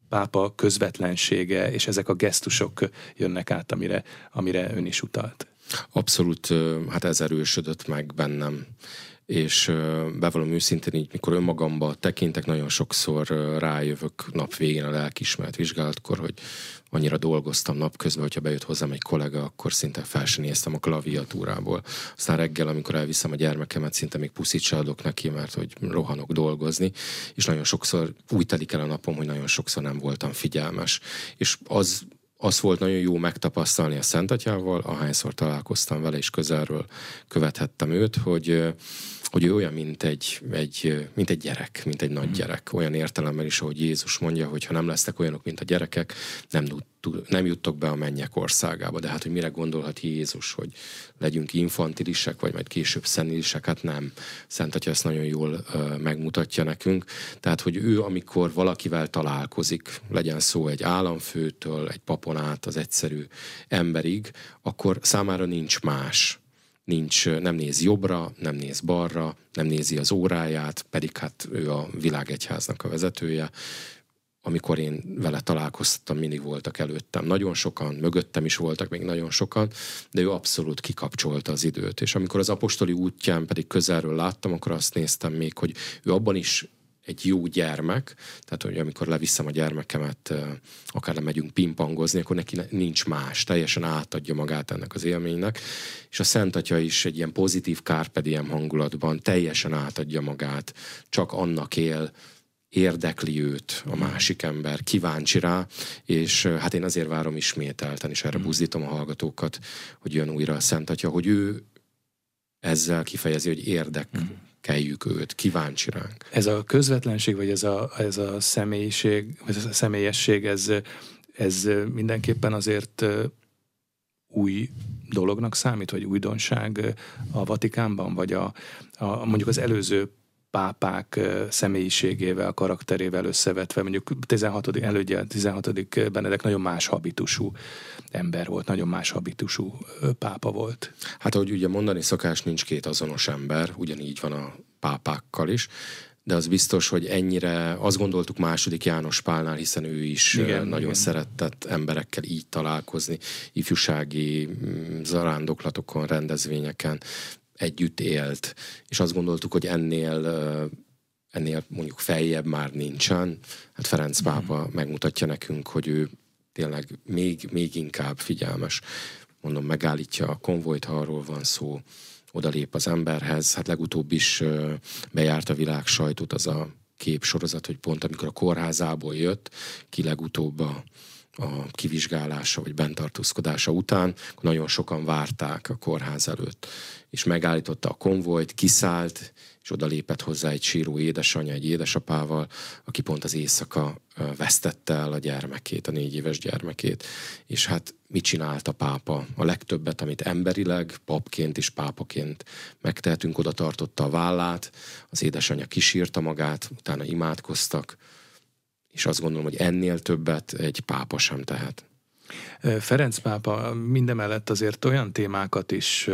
pápa közvetlensége és ezek a gesztusok jönnek át, amire, amire ön is utalt. Abszolút, hát ez erősödött meg bennem és bevallom őszintén így, mikor önmagamba tekintek, nagyon sokszor rájövök nap végén a lelkismeret vizsgálatkor, hogy annyira dolgoztam napközben, hogyha bejött hozzám egy kollega, akkor szinte fel sem a klaviatúrából. Aztán reggel, amikor elviszem a gyermekemet, szinte még puszit se adok neki, mert hogy rohanok dolgozni, és nagyon sokszor úgy telik el a napom, hogy nagyon sokszor nem voltam figyelmes. És az az volt nagyon jó megtapasztalni a Szentatyával, ahányszor találkoztam vele, és közelről követhettem őt, hogy hogy ő olyan, mint egy, egy, mint egy gyerek, mint egy nagy mhm. gyerek. Olyan értelemben is, ahogy Jézus mondja, hogy ha nem lesznek olyanok, mint a gyerekek, nem, nem juttok be a mennyek országába. De hát, hogy mire gondolhat Jézus, hogy legyünk infantilisek, vagy majd később szenilisek, hát nem. Szent Atya ezt nagyon jól uh, megmutatja nekünk. Tehát, hogy ő, amikor valakivel találkozik, legyen szó egy államfőtől, egy papon át az egyszerű emberig, akkor számára nincs más, nincs, nem néz jobbra, nem néz balra, nem nézi az óráját, pedig hát ő a világegyháznak a vezetője. Amikor én vele találkoztam, mindig voltak előttem. Nagyon sokan, mögöttem is voltak még nagyon sokan, de ő abszolút kikapcsolta az időt. És amikor az apostoli útján pedig közelről láttam, akkor azt néztem még, hogy ő abban is egy jó gyermek, tehát hogy amikor leviszem a gyermekemet, akár nem megyünk pingpongozni, akkor neki nincs más, teljesen átadja magát ennek az élménynek, és a Szent Atya is egy ilyen pozitív kárpediem hangulatban teljesen átadja magát, csak annak él, érdekli őt a másik ember, kíváncsi rá, és hát én azért várom ismételten, és erre mm. buzdítom a hallgatókat, hogy jön újra a Szent Atya, hogy ő ezzel kifejezi, hogy érdek, mm keljük őt, kíváncsi ránk. Ez a közvetlenség, vagy ez a, ez a személyiség, vagy ez a személyesség, ez, ez mindenképpen azért új dolognak számít, vagy újdonság a Vatikánban, vagy a, a mondjuk az előző pápák személyiségével, karakterével összevetve, mondjuk 16. elődje, 16. Benedek nagyon más habitusú ember volt, nagyon más habitusú pápa volt. Hát ahogy ugye mondani szokás, nincs két azonos ember, ugyanígy van a pápákkal is, de az biztos, hogy ennyire, azt gondoltuk második János Pálnál, hiszen ő is igen, nagyon igen. szeretett emberekkel így találkozni, ifjúsági mm, zarándoklatokon, rendezvényeken, együtt élt, és azt gondoltuk, hogy ennél ennél mondjuk feljebb már nincsen. Hát Ferenc mhm. pápa mm. megmutatja nekünk, hogy ő tényleg még, még inkább figyelmes. Mondom, megállítja a konvojt, ha arról van szó, odalép az emberhez. Hát legutóbb is bejárt a világ sajtót az a képsorozat, hogy pont amikor a kórházából jött, ki legutóbb a a kivizsgálása vagy bentartózkodása után, nagyon sokan várták a kórház előtt, és megállította a konvojt, kiszállt, és oda lépett hozzá egy síró édesanyja, egy édesapával, aki pont az éjszaka vesztette el a gyermekét, a négy éves gyermekét. És hát mit csinált a pápa? A legtöbbet, amit emberileg, papként és pápaként megtehetünk, oda tartotta a vállát, az édesanyja kisírta magát, utána imádkoztak, és azt gondolom, hogy ennél többet egy pápa sem tehet. Ferenc pápa mindemellett azért olyan témákat is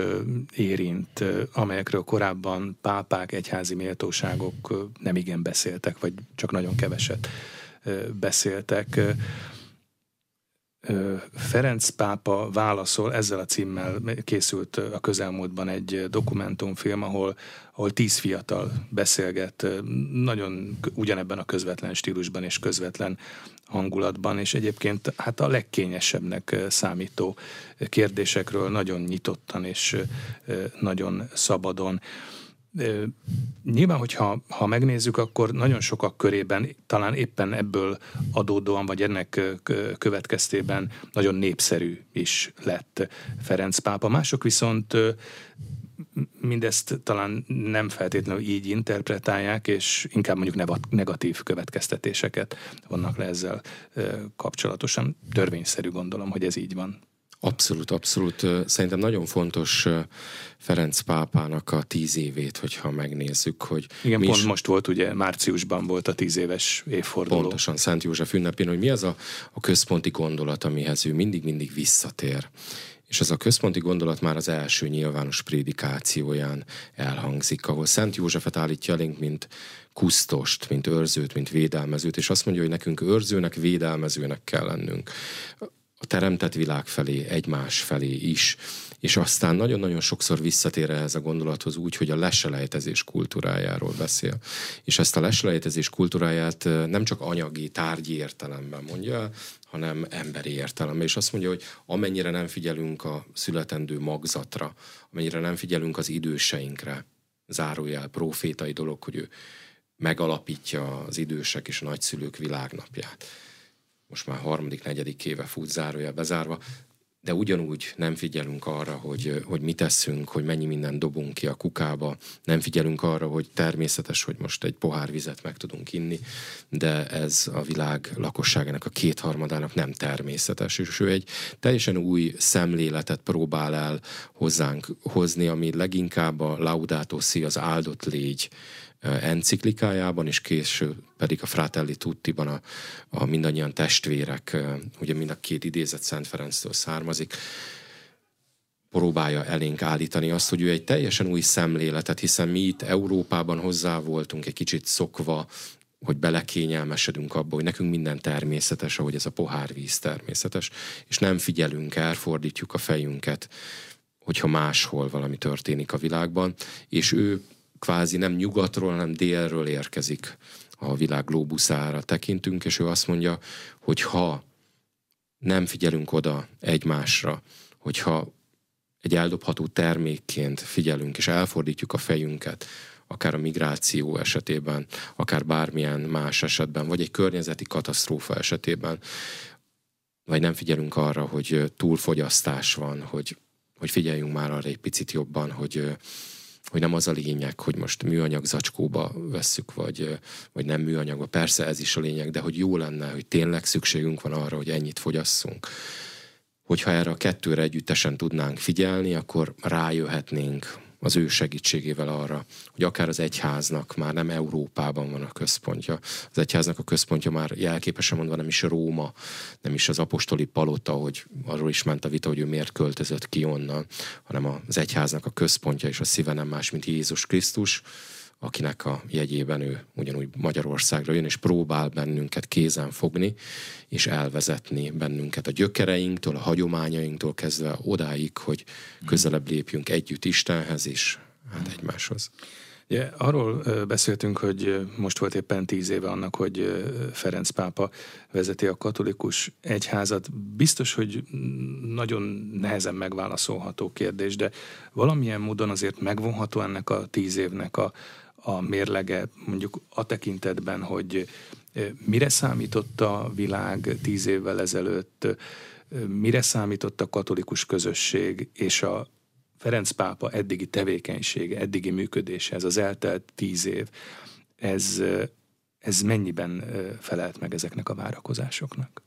érint, amelyekről korábban pápák, egyházi méltóságok nem igen beszéltek, vagy csak nagyon keveset beszéltek. Ferenc pápa válaszol, ezzel a címmel készült a közelmúltban egy dokumentumfilm, ahol, ahol tíz fiatal beszélget, nagyon ugyanebben a közvetlen stílusban és közvetlen hangulatban, és egyébként hát a legkényesebbnek számító kérdésekről nagyon nyitottan és nagyon szabadon. Nyilván, hogyha ha megnézzük, akkor nagyon sokak körében talán éppen ebből adódóan, vagy ennek következtében nagyon népszerű is lett Ferenc pápa. Mások viszont mindezt talán nem feltétlenül így interpretálják, és inkább mondjuk negatív következtetéseket vannak le ezzel kapcsolatosan. Törvényszerű gondolom, hogy ez így van. Abszolút, abszolút. Szerintem nagyon fontos Ferenc pápának a tíz évét, hogyha megnézzük, hogy... Igen, pont is... most volt, ugye márciusban volt a tíz éves évforduló. Pontosan, Szent József ünnepén, hogy mi az a, a központi gondolat, amihez ő mindig-mindig visszatér. És ez a központi gondolat már az első nyilvános prédikációján elhangzik, ahol Szent Józsefet állítja elénk, mint kusztost, mint őrzőt, mint védelmezőt, és azt mondja, hogy nekünk őrzőnek, védelmezőnek kell lennünk a teremtett világ felé, egymás felé is. És aztán nagyon-nagyon sokszor visszatér ehhez a gondolathoz úgy, hogy a leselejtezés kultúrájáról beszél. És ezt a leselejtezés kultúráját nem csak anyagi, tárgyi értelemben mondja, hanem emberi értelemben. És azt mondja, hogy amennyire nem figyelünk a születendő magzatra, amennyire nem figyelünk az időseinkre, zárójel, profétai dolog, hogy ő megalapítja az idősek és nagyszülők világnapját most már harmadik, negyedik éve fut zárója bezárva, de ugyanúgy nem figyelünk arra, hogy, hogy mit teszünk, hogy mennyi mindent dobunk ki a kukába, nem figyelünk arra, hogy természetes, hogy most egy pohár vizet meg tudunk inni, de ez a világ lakosságának a kétharmadának nem természetes, és ő egy teljesen új szemléletet próbál el hozzánk hozni, ami leginkább a Laudato Si, az áldott légy enciklikájában, és később pedig a Fratelli Tutti-ban a, a mindannyian testvérek, ugye mind a két idézet Szent Ferenctől származik, próbálja elénk állítani azt, hogy ő egy teljesen új szemléletet, hiszen mi itt Európában hozzá voltunk egy kicsit szokva, hogy belekényelmesedünk abba, hogy nekünk minden természetes, ahogy ez a pohárvíz természetes, és nem figyelünk, elfordítjuk a fejünket, hogyha máshol valami történik a világban, és ő kvázi nem nyugatról, hanem délről érkezik a világ glóbuszára tekintünk, és ő azt mondja, hogy ha nem figyelünk oda egymásra, hogyha egy eldobható termékként figyelünk, és elfordítjuk a fejünket, akár a migráció esetében, akár bármilyen más esetben, vagy egy környezeti katasztrófa esetében, vagy nem figyelünk arra, hogy túlfogyasztás van, hogy, hogy figyeljünk már arra egy picit jobban, hogy, hogy nem az a lényeg, hogy most műanyag zacskóba vesszük, vagy, vagy nem műanyagba. Persze ez is a lényeg, de hogy jó lenne, hogy tényleg szükségünk van arra, hogy ennyit fogyasszunk. Hogyha erre a kettőre együttesen tudnánk figyelni, akkor rájöhetnénk az ő segítségével arra, hogy akár az egyháznak már nem Európában van a központja. Az egyháznak a központja már jelképesen mondva nem is Róma, nem is az apostoli palota, hogy arról is ment a vita, hogy ő miért költözött ki onnan, hanem az egyháznak a központja és a szíve nem más, mint Jézus Krisztus, akinek a jegyében ő ugyanúgy Magyarországra jön, és próbál bennünket kézen fogni, és elvezetni bennünket a gyökereinktől, a hagyományainktól kezdve odáig, hogy közelebb lépjünk együtt Istenhez és hát egymáshoz. Ja, arról beszéltünk, hogy most volt éppen tíz éve annak, hogy Ferenc pápa vezeti a katolikus egyházat. Biztos, hogy nagyon nehezen megválaszolható kérdés, de valamilyen módon azért megvonható ennek a tíz évnek a, a mérlege mondjuk a tekintetben, hogy mire számított a világ tíz évvel ezelőtt, mire számított a katolikus közösség és a Ferenc pápa eddigi tevékenysége, eddigi működése, ez az eltelt tíz év, ez, ez mennyiben felelt meg ezeknek a várakozásoknak?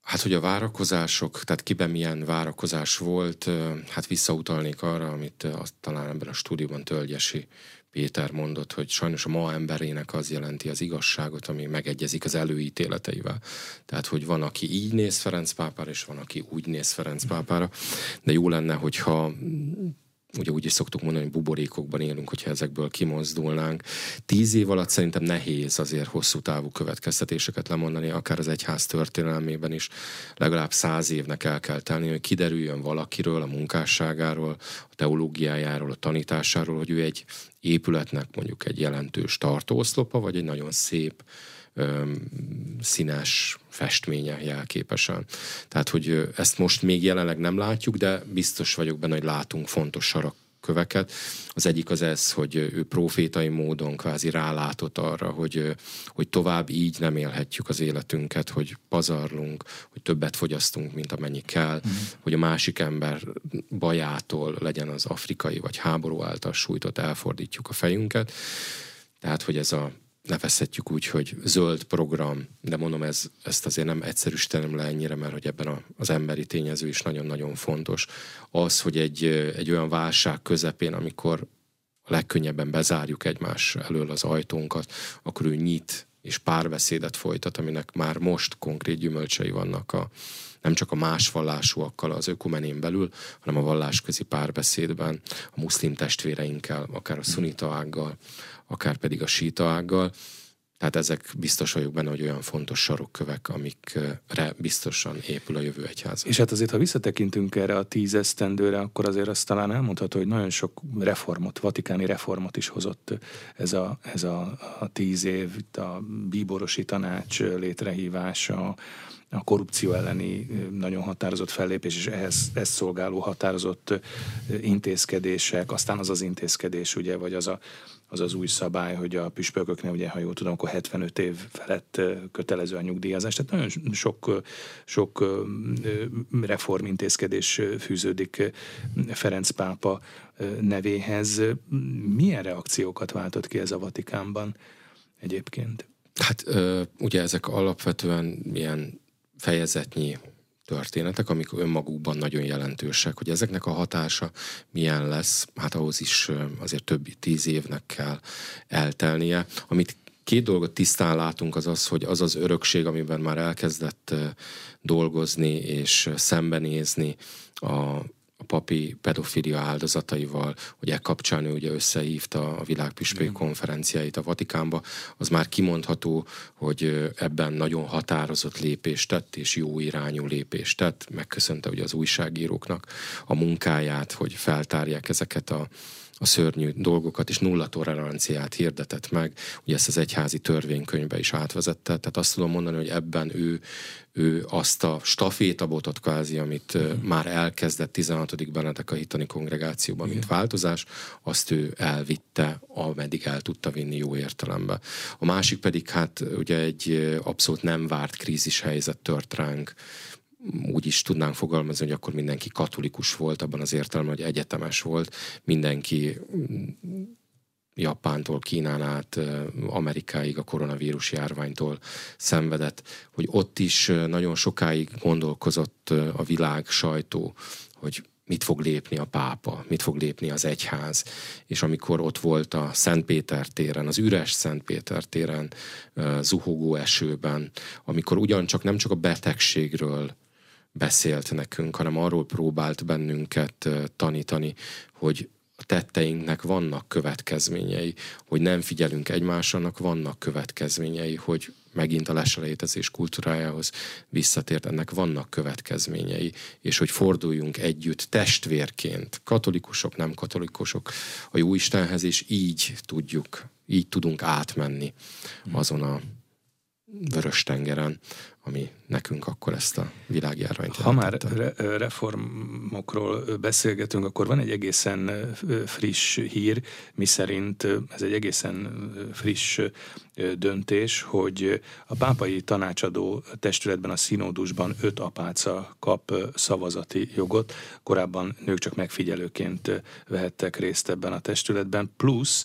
Hát, hogy a várakozások, tehát kiben milyen várakozás volt, hát visszautalnék arra, amit azt talán ebben a stúdióban Tölgyesi Péter mondott, hogy sajnos a ma emberének az jelenti az igazságot, ami megegyezik az előítéleteivel. Tehát, hogy van, aki így néz Ferenc pápára, és van, aki úgy néz Ferenc pápára, de jó lenne, hogyha ugye úgy is szoktuk mondani, hogy buborékokban élünk, hogyha ezekből kimozdulnánk. Tíz év alatt szerintem nehéz azért hosszú távú következtetéseket lemondani, akár az egyház történelmében is legalább száz évnek el kell tenni, hogy kiderüljön valakiről, a munkásságáról, a teológiájáról, a tanításáról, hogy ő egy épületnek mondjuk egy jelentős tartóoszlopa, vagy egy nagyon szép színes festménye jelképesen. Tehát, hogy ezt most még jelenleg nem látjuk, de biztos vagyok benne, hogy látunk fontos sarak köveket. Az egyik az ez, hogy ő profétai módon kvázi rálátott arra, hogy, hogy tovább így nem élhetjük az életünket, hogy pazarlunk, hogy többet fogyasztunk, mint amennyi kell, mm. hogy a másik ember bajától legyen az afrikai vagy háború által sújtott, elfordítjuk a fejünket. Tehát, hogy ez a nevezhetjük úgy, hogy zöld program, de mondom, ez, ezt azért nem egyszerűsítenem le ennyire, mert hogy ebben a, az emberi tényező is nagyon-nagyon fontos. Az, hogy egy, egy olyan válság közepén, amikor a legkönnyebben bezárjuk egymás elől az ajtónkat, akkor ő nyit és párbeszédet folytat, aminek már most konkrét gyümölcsei vannak a, nem csak a más vallásúakkal az ökumenén belül, hanem a vallásközi párbeszédben, a muszlim testvéreinkkel, akár a szunita ággal, akár pedig a síta ággal. Tehát ezek biztos vagyok benne, hogy olyan fontos sarokkövek, amikre biztosan épül a jövő egyház. És hát azért, ha visszatekintünk erre a tíz esztendőre, akkor azért azt talán elmondható, hogy nagyon sok reformot, vatikáni reformot is hozott ez a, ez a, a tíz év, itt a bíborosi tanács létrehívása, a korrupció elleni nagyon határozott fellépés, és ehhez ezt szolgáló határozott intézkedések, aztán az az intézkedés, ugye, vagy az a, az, az új szabály, hogy a püspököknél, ugye, ha jól tudom, akkor 75 év felett kötelező a nyugdíjazás. Tehát nagyon sok, sok reformintézkedés fűződik Ferenc pápa nevéhez. Milyen reakciókat váltott ki ez a Vatikánban egyébként? Hát ugye ezek alapvetően ilyen fejezetnyi történetek, amik önmagukban nagyon jelentősek, hogy ezeknek a hatása milyen lesz, hát ahhoz is azért több tíz évnek kell eltelnie. Amit két dolgot tisztán látunk, az az, hogy az az örökség, amiben már elkezdett dolgozni és szembenézni a, a papi pedofilia áldozataival, hogy e kapcsán ő ugye összehívta a világpüspék konferenciáit a Vatikánba, az már kimondható, hogy ebben nagyon határozott lépést tett, és jó irányú lépést tett, megköszönte ugye az újságíróknak a munkáját, hogy feltárják ezeket a a szörnyű dolgokat, és nulla toleranciát hirdetett meg. Ugye ezt az egyházi törvénykönyvbe is átvezette, tehát azt tudom mondani, hogy ebben ő, ő azt a stafétabotot kvázi, amit mm. már elkezdett 16. Benedek a hitani kongregációban, mint változás, azt ő elvitte, ameddig el tudta vinni jó értelembe. A másik pedig hát ugye egy abszolút nem várt krízis helyzet tört ránk úgy is tudnánk fogalmazni, hogy akkor mindenki katolikus volt, abban az értelemben, hogy egyetemes volt, mindenki mm, Japántól, Kínán át, Amerikáig a koronavírus járványtól szenvedett, hogy ott is nagyon sokáig gondolkozott a világ sajtó, hogy mit fog lépni a pápa, mit fog lépni az egyház. És amikor ott volt a Szentpéter téren, az üres Szentpéter téren, zuhogó esőben, amikor ugyancsak nem csak a betegségről beszélt nekünk, hanem arról próbált bennünket tanítani, hogy a tetteinknek vannak következményei, hogy nem figyelünk egymásnak, vannak következményei, hogy megint a leselejtezés kultúrájához visszatért, ennek vannak következményei, és hogy forduljunk együtt testvérként, katolikusok, nem katolikusok, a jó Istenhez, és így tudjuk, így tudunk átmenni azon a vörös tengeren, ami nekünk akkor ezt a világjárványt Ha már re- reformokról beszélgetünk, akkor van egy egészen friss hír, miszerint ez egy egészen friss döntés, hogy a pápai tanácsadó testületben, a színódusban öt apáca kap szavazati jogot. Korábban nők csak megfigyelőként vehettek részt ebben a testületben, plusz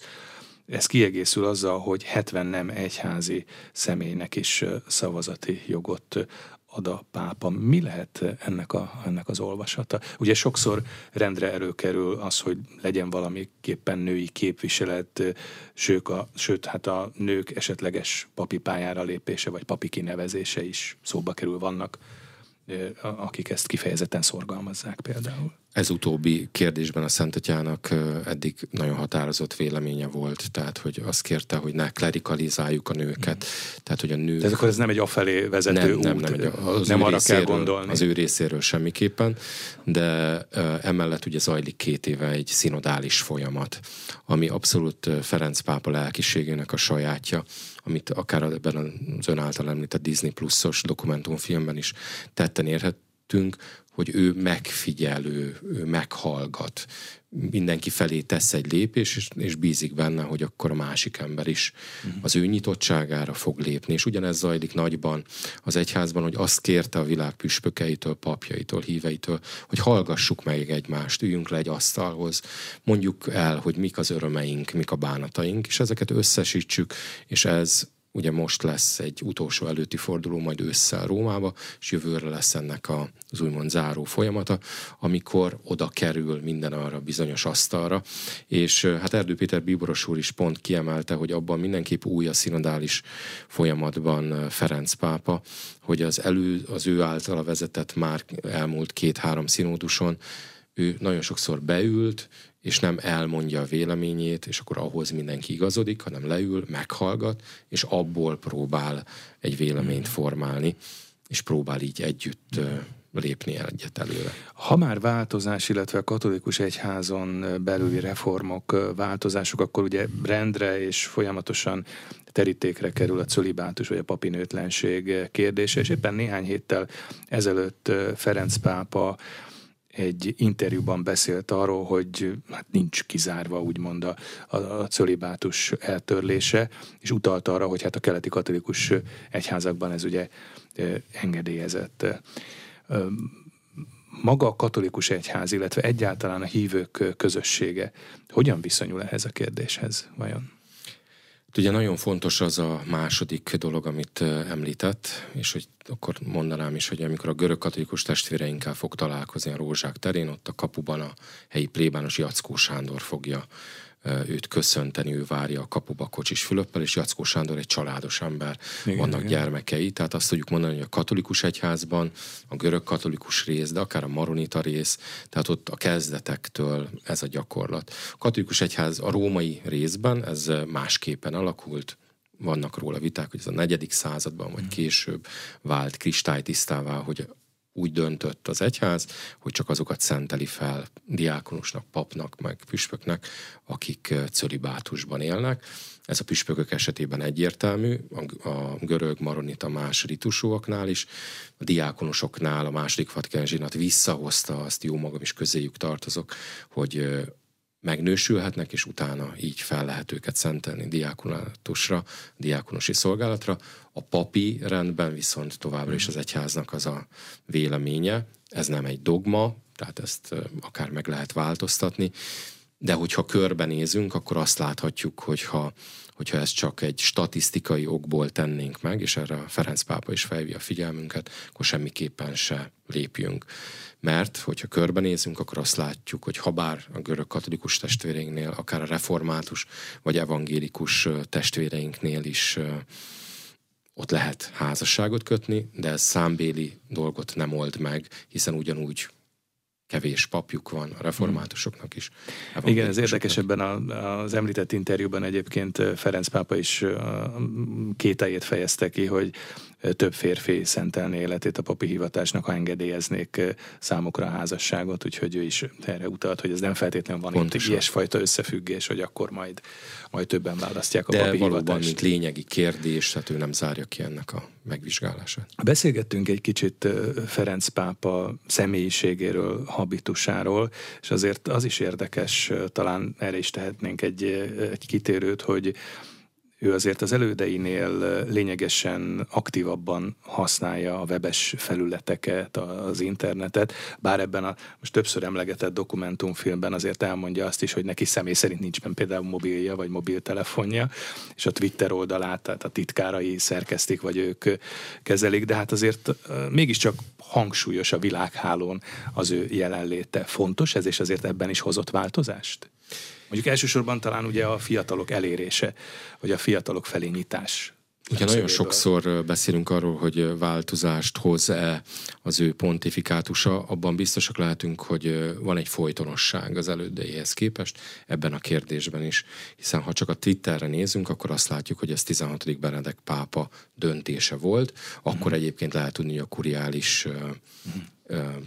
ez kiegészül azzal, hogy 70 nem egyházi személynek is szavazati jogot ad a pápa. Mi lehet ennek, a, ennek az olvasata? Ugye sokszor rendre előkerül az, hogy legyen valamiképpen női képviselet, sőt, a, sőt hát a nők esetleges papi pályára lépése, vagy papi kinevezése is szóba kerül. Vannak akik ezt kifejezetten szorgalmazzák például. Ez utóbbi kérdésben a Szent Atyának eddig nagyon határozott véleménye volt, tehát hogy azt kérte, hogy ne klerikalizáljuk a nőket, mm. tehát hogy a nők... Tehát akkor ez nem egy afelé vezető nem, út, nem, nem, egy, az nem arra kell gondolni. Az ő részéről semmiképpen, de emellett ugye zajlik két éve egy szinodális folyamat, ami abszolút Ferenc pápa lelkiségének a sajátja, amit akár ebben az ön által említett Disney pluszos dokumentumfilmben is tetten érhettünk, hogy ő megfigyelő, ő meghallgat, mindenki felé tesz egy lépés, és, és bízik benne, hogy akkor a másik ember is uh-huh. az ő nyitottságára fog lépni. És ugyanez zajlik nagyban az egyházban, hogy azt kérte a világ püspökeitől, papjaitól, híveitől, hogy hallgassuk meg egymást, üljünk le egy asztalhoz, mondjuk el, hogy mik az örömeink, mik a bánataink, és ezeket összesítsük, és ez ugye most lesz egy utolsó előtti forduló, majd ősszel Rómába, és jövőre lesz ennek a, az úgymond záró folyamata, amikor oda kerül minden arra bizonyos asztalra, és hát Erdő Péter Bíboros úr is pont kiemelte, hogy abban mindenképp új a szinodális folyamatban Ferenc pápa, hogy az, elő, az ő általa vezetett már elmúlt két-három színóduson ő nagyon sokszor beült, és nem elmondja a véleményét, és akkor ahhoz mindenki igazodik, hanem leül, meghallgat, és abból próbál egy véleményt hmm. formálni, és próbál így együtt lépni egyet előre. Ha már változás, illetve a katolikus egyházon belüli reformok, változások, akkor ugye rendre és folyamatosan terítékre kerül a cölibátus vagy a papinőtlenség kérdése, és éppen néhány héttel ezelőtt Ferenc pápa egy interjúban beszélt arról, hogy hát nincs kizárva úgymond a, a, a cölibátus eltörlése, és utalt arra, hogy hát a keleti katolikus egyházakban ez ugye engedélyezett. Maga a katolikus egyház, illetve egyáltalán a hívők közössége hogyan viszonyul ehhez a kérdéshez vajon? Ugye nagyon fontos az a második dolog, amit említett, és hogy akkor mondanám is, hogy amikor a görög katolikus testvéreinkkel fog találkozni a Rózsák terén, ott a kapuban a helyi plébános Jackó Sándor fogja őt köszönteni, ő várja a kapuba Kocsis Fülöppel, és Jackó Sándor egy családos ember, igen, vannak igen. gyermekei, tehát azt tudjuk mondani, hogy a katolikus egyházban, a görög katolikus rész, de akár a maronita rész, tehát ott a kezdetektől ez a gyakorlat. A katolikus egyház a római részben ez másképpen alakult, vannak róla viták, hogy ez a negyedik században, vagy hmm. később vált kristálytisztává, hogy úgy döntött az egyház, hogy csak azokat szenteli fel diákonusnak, papnak, meg püspöknek, akik cölibátusban élnek. Ez a püspökök esetében egyértelmű, a görög maronita más ritusúaknál is, a diákonusoknál a második Vatikán zsinat visszahozta, azt jó magam is közéjük tartozok, hogy megnősülhetnek, és utána így fel lehet őket szentelni diákonatusra, diákonosi szolgálatra. A papi rendben viszont továbbra is az egyháznak az a véleménye, ez nem egy dogma, tehát ezt akár meg lehet változtatni, de hogyha körbenézünk, akkor azt láthatjuk, hogyha, hogyha ezt csak egy statisztikai okból tennénk meg, és erre a Ferenc pápa is felhívja a figyelmünket, akkor semmiképpen se lépjünk mert hogyha körbenézünk, akkor azt látjuk, hogy ha bár a görög katolikus testvéreinknél, akár a református vagy evangélikus testvéreinknél is ott lehet házasságot kötni, de ez számbéli dolgot nem old meg, hiszen ugyanúgy kevés papjuk van a reformátusoknak is. Igen, ez érdekes ebben az említett interjúban egyébként Ferenc pápa is kételjét fejezte ki, hogy több férfi szentelni életét a papi hivatásnak, ha engedélyeznék számukra a házasságot, úgyhogy ő is erre utalt, hogy ez nem feltétlenül van Pontosan. ilyesfajta összefüggés, hogy akkor majd, majd többen választják a De papi valóban, hivatást. mint lényegi kérdés, tehát ő nem zárja ki ennek a megvizsgálását. Beszélgettünk egy kicsit Ferenc pápa személyiségéről, habitusáról, és azért az is érdekes, talán erre is tehetnénk egy, egy kitérőt, hogy ő azért az elődeinél lényegesen aktívabban használja a webes felületeket, az internetet, bár ebben a most többször emlegetett dokumentumfilmben azért elmondja azt is, hogy neki személy szerint nincs benne például mobilja vagy mobiltelefonja, és a Twitter oldalát, tehát a titkárai szerkesztik, vagy ők kezelik, de hát azért mégiscsak hangsúlyos a világhálón az ő jelenléte. Fontos ez, és azért ebben is hozott változást? Mondjuk elsősorban talán ugye a fiatalok elérése, vagy a fiatalok felé nyitás Ugye nagyon sokszor beszélünk arról, hogy változást hoz-e az ő pontifikátusa, abban biztosak lehetünk, hogy van egy folytonosság az elődeihez képest ebben a kérdésben is, hiszen ha csak a Twitterre nézünk, akkor azt látjuk, hogy ez 16. Benedek pápa döntése volt, akkor uh-huh. egyébként lehet tudni, hogy a kuriális uh-huh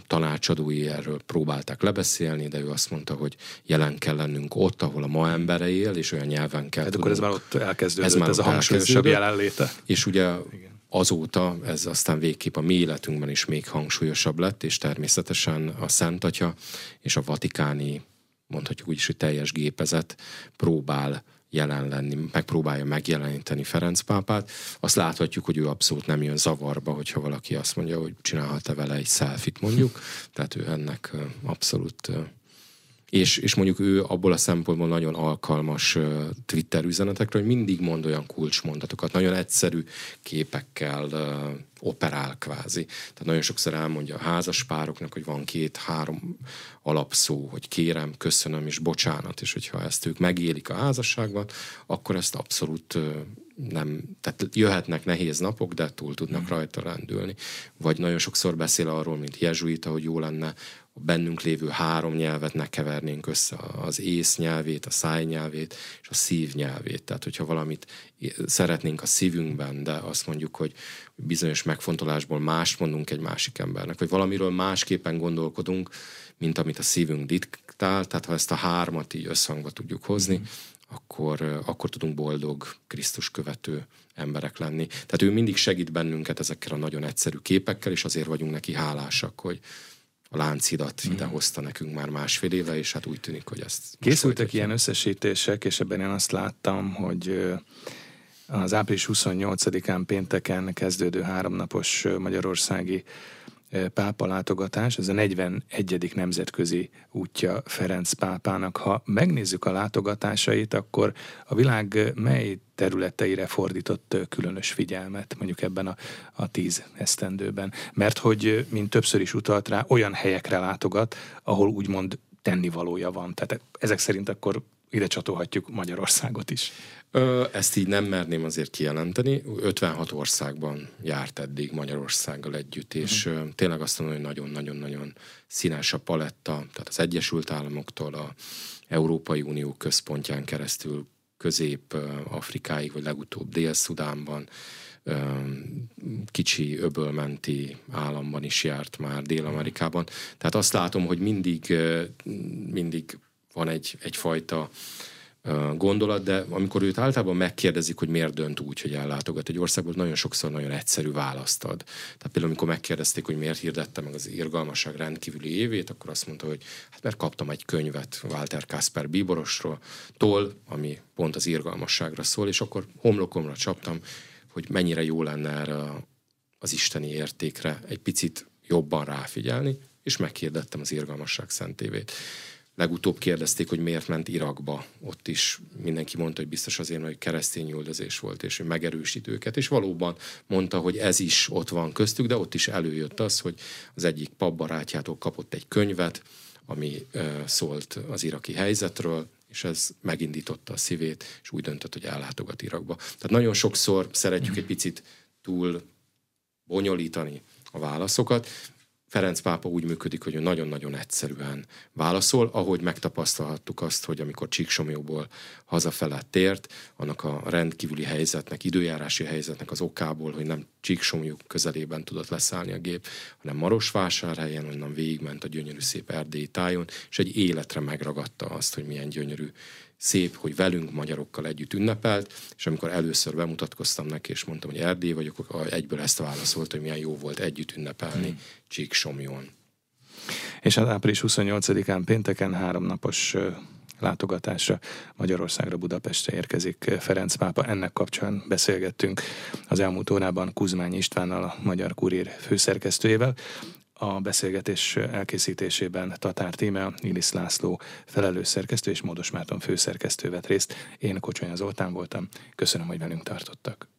tanácsadói erről próbálták lebeszélni, de ő azt mondta, hogy jelen kell lennünk ott, ahol a ma embere él, és olyan nyelven kell hát akkor ez már ott elkezdődött, ez, már ez a hangsúlyosabb jelenléte. És ugye Igen. azóta ez aztán végképp a mi életünkben is még hangsúlyosabb lett, és természetesen a Szent Atya és a vatikáni, mondhatjuk úgy is, hogy teljes gépezet próbál jelen lenni, megpróbálja megjeleníteni Ferenc pápát, azt láthatjuk, hogy ő abszolút nem jön zavarba, hogyha valaki azt mondja, hogy csinálhat-e vele egy selfit mondjuk, tehát ő ennek abszolút és, és mondjuk ő abból a szempontból nagyon alkalmas Twitter üzenetekre, hogy mindig mond olyan kulcsmondatokat, nagyon egyszerű képekkel operál kvázi. Tehát nagyon sokszor elmondja a házas pároknak, hogy van két-három alapszó, hogy kérem, köszönöm és bocsánat, és hogyha ezt ők megélik a házasságban, akkor ezt abszolút nem, tehát jöhetnek nehéz napok, de túl tudnak rajta rendülni. Vagy nagyon sokszor beszél arról, mint jezsuita, hogy jó lenne a bennünk lévő három nyelvet ne kevernénk össze, az ész nyelvét, a száj nyelvét és a szív nyelvét. Tehát, hogyha valamit szeretnénk a szívünkben, de azt mondjuk, hogy bizonyos megfontolásból mást mondunk egy másik embernek, vagy valamiről másképpen gondolkodunk, mint amit a szívünk diktál, tehát ha ezt a hármat így összhangba tudjuk hozni, mm. akkor, akkor tudunk boldog, Krisztus követő emberek lenni. Tehát ő mindig segít bennünket ezekkel a nagyon egyszerű képekkel, és azért vagyunk neki hálásak, hogy, a láncidat mm. ide hozta nekünk már másfél éve, és hát úgy tűnik, hogy ezt... Készültek ilyen összesítések, és ebben én azt láttam, hogy az április 28-án pénteken kezdődő háromnapos magyarországi pápa látogatás, ez a 41. nemzetközi útja Ferenc pápának. Ha megnézzük a látogatásait, akkor a világ mely területeire fordított különös figyelmet, mondjuk ebben a, a tíz esztendőben. Mert hogy, mint többször is utalt rá, olyan helyekre látogat, ahol úgymond tennivalója van. Tehát ezek szerint akkor ide csatolhatjuk Magyarországot is. Ö, ezt így nem merném azért kijelenteni. 56 országban járt eddig Magyarországgal együtt, és uh-huh. tényleg azt mondom, hogy nagyon-nagyon-nagyon színes a paletta, tehát az Egyesült Államoktól a Európai Unió központján keresztül Közép-Afrikáig, vagy legutóbb Dél-Szudánban, kicsi öbölmenti államban is járt már Dél-Amerikában. Tehát azt látom, hogy mindig, mindig van egy, egyfajta gondolat, de amikor őt általában megkérdezik, hogy miért dönt úgy, hogy ellátogat egy országból, nagyon sokszor nagyon egyszerű választ ad. Tehát például, amikor megkérdezték, hogy miért hirdette meg az irgalmasság rendkívüli évét, akkor azt mondta, hogy hát mert kaptam egy könyvet Walter Kasper Bíborosról, tól, ami pont az irgalmasságra szól, és akkor homlokomra csaptam, hogy mennyire jó lenne erre az isteni értékre egy picit jobban ráfigyelni, és meghirdettem az irgalmasság szentévét. Legutóbb kérdezték, hogy miért ment Irakba. Ott is mindenki mondta, hogy biztos azért, hogy keresztény üldözés volt, és hogy megerősít őket. És valóban mondta, hogy ez is ott van köztük, de ott is előjött az, hogy az egyik pabbarátjától kapott egy könyvet, ami szólt az iraki helyzetről, és ez megindította a szívét, és úgy döntött, hogy ellátogat Irakba. Tehát nagyon sokszor szeretjük egy picit túl bonyolítani a válaszokat, Ferenc pápa úgy működik, hogy ő nagyon-nagyon egyszerűen válaszol, ahogy megtapasztalhattuk azt, hogy amikor Csíksomjóból hazafele tért, annak a rendkívüli helyzetnek, időjárási helyzetnek az okából, hogy nem Csíksomjú közelében tudott leszállni a gép, hanem Marosvásárhelyen, onnan végigment a gyönyörű szép erdélyi tájon, és egy életre megragadta azt, hogy milyen gyönyörű szép, hogy velünk magyarokkal együtt ünnepelt, és amikor először bemutatkoztam neki, és mondtam, hogy Erdély vagyok, akkor egyből ezt válaszolt, hogy milyen jó volt együtt ünnepelni hmm. Csíksomjon. És az április 28-án pénteken háromnapos látogatásra Magyarországra, Budapestre érkezik Ferenc pápa. Ennek kapcsán beszélgettünk az elmúlt órában Kuzmány Istvánnal, a Magyar Kurír főszerkesztőjével. A beszélgetés elkészítésében Tatár Tíme, Ilis László felelős szerkesztő és Módos Márton főszerkesztő vett részt. Én Kocsonya Zoltán voltam. Köszönöm, hogy velünk tartottak.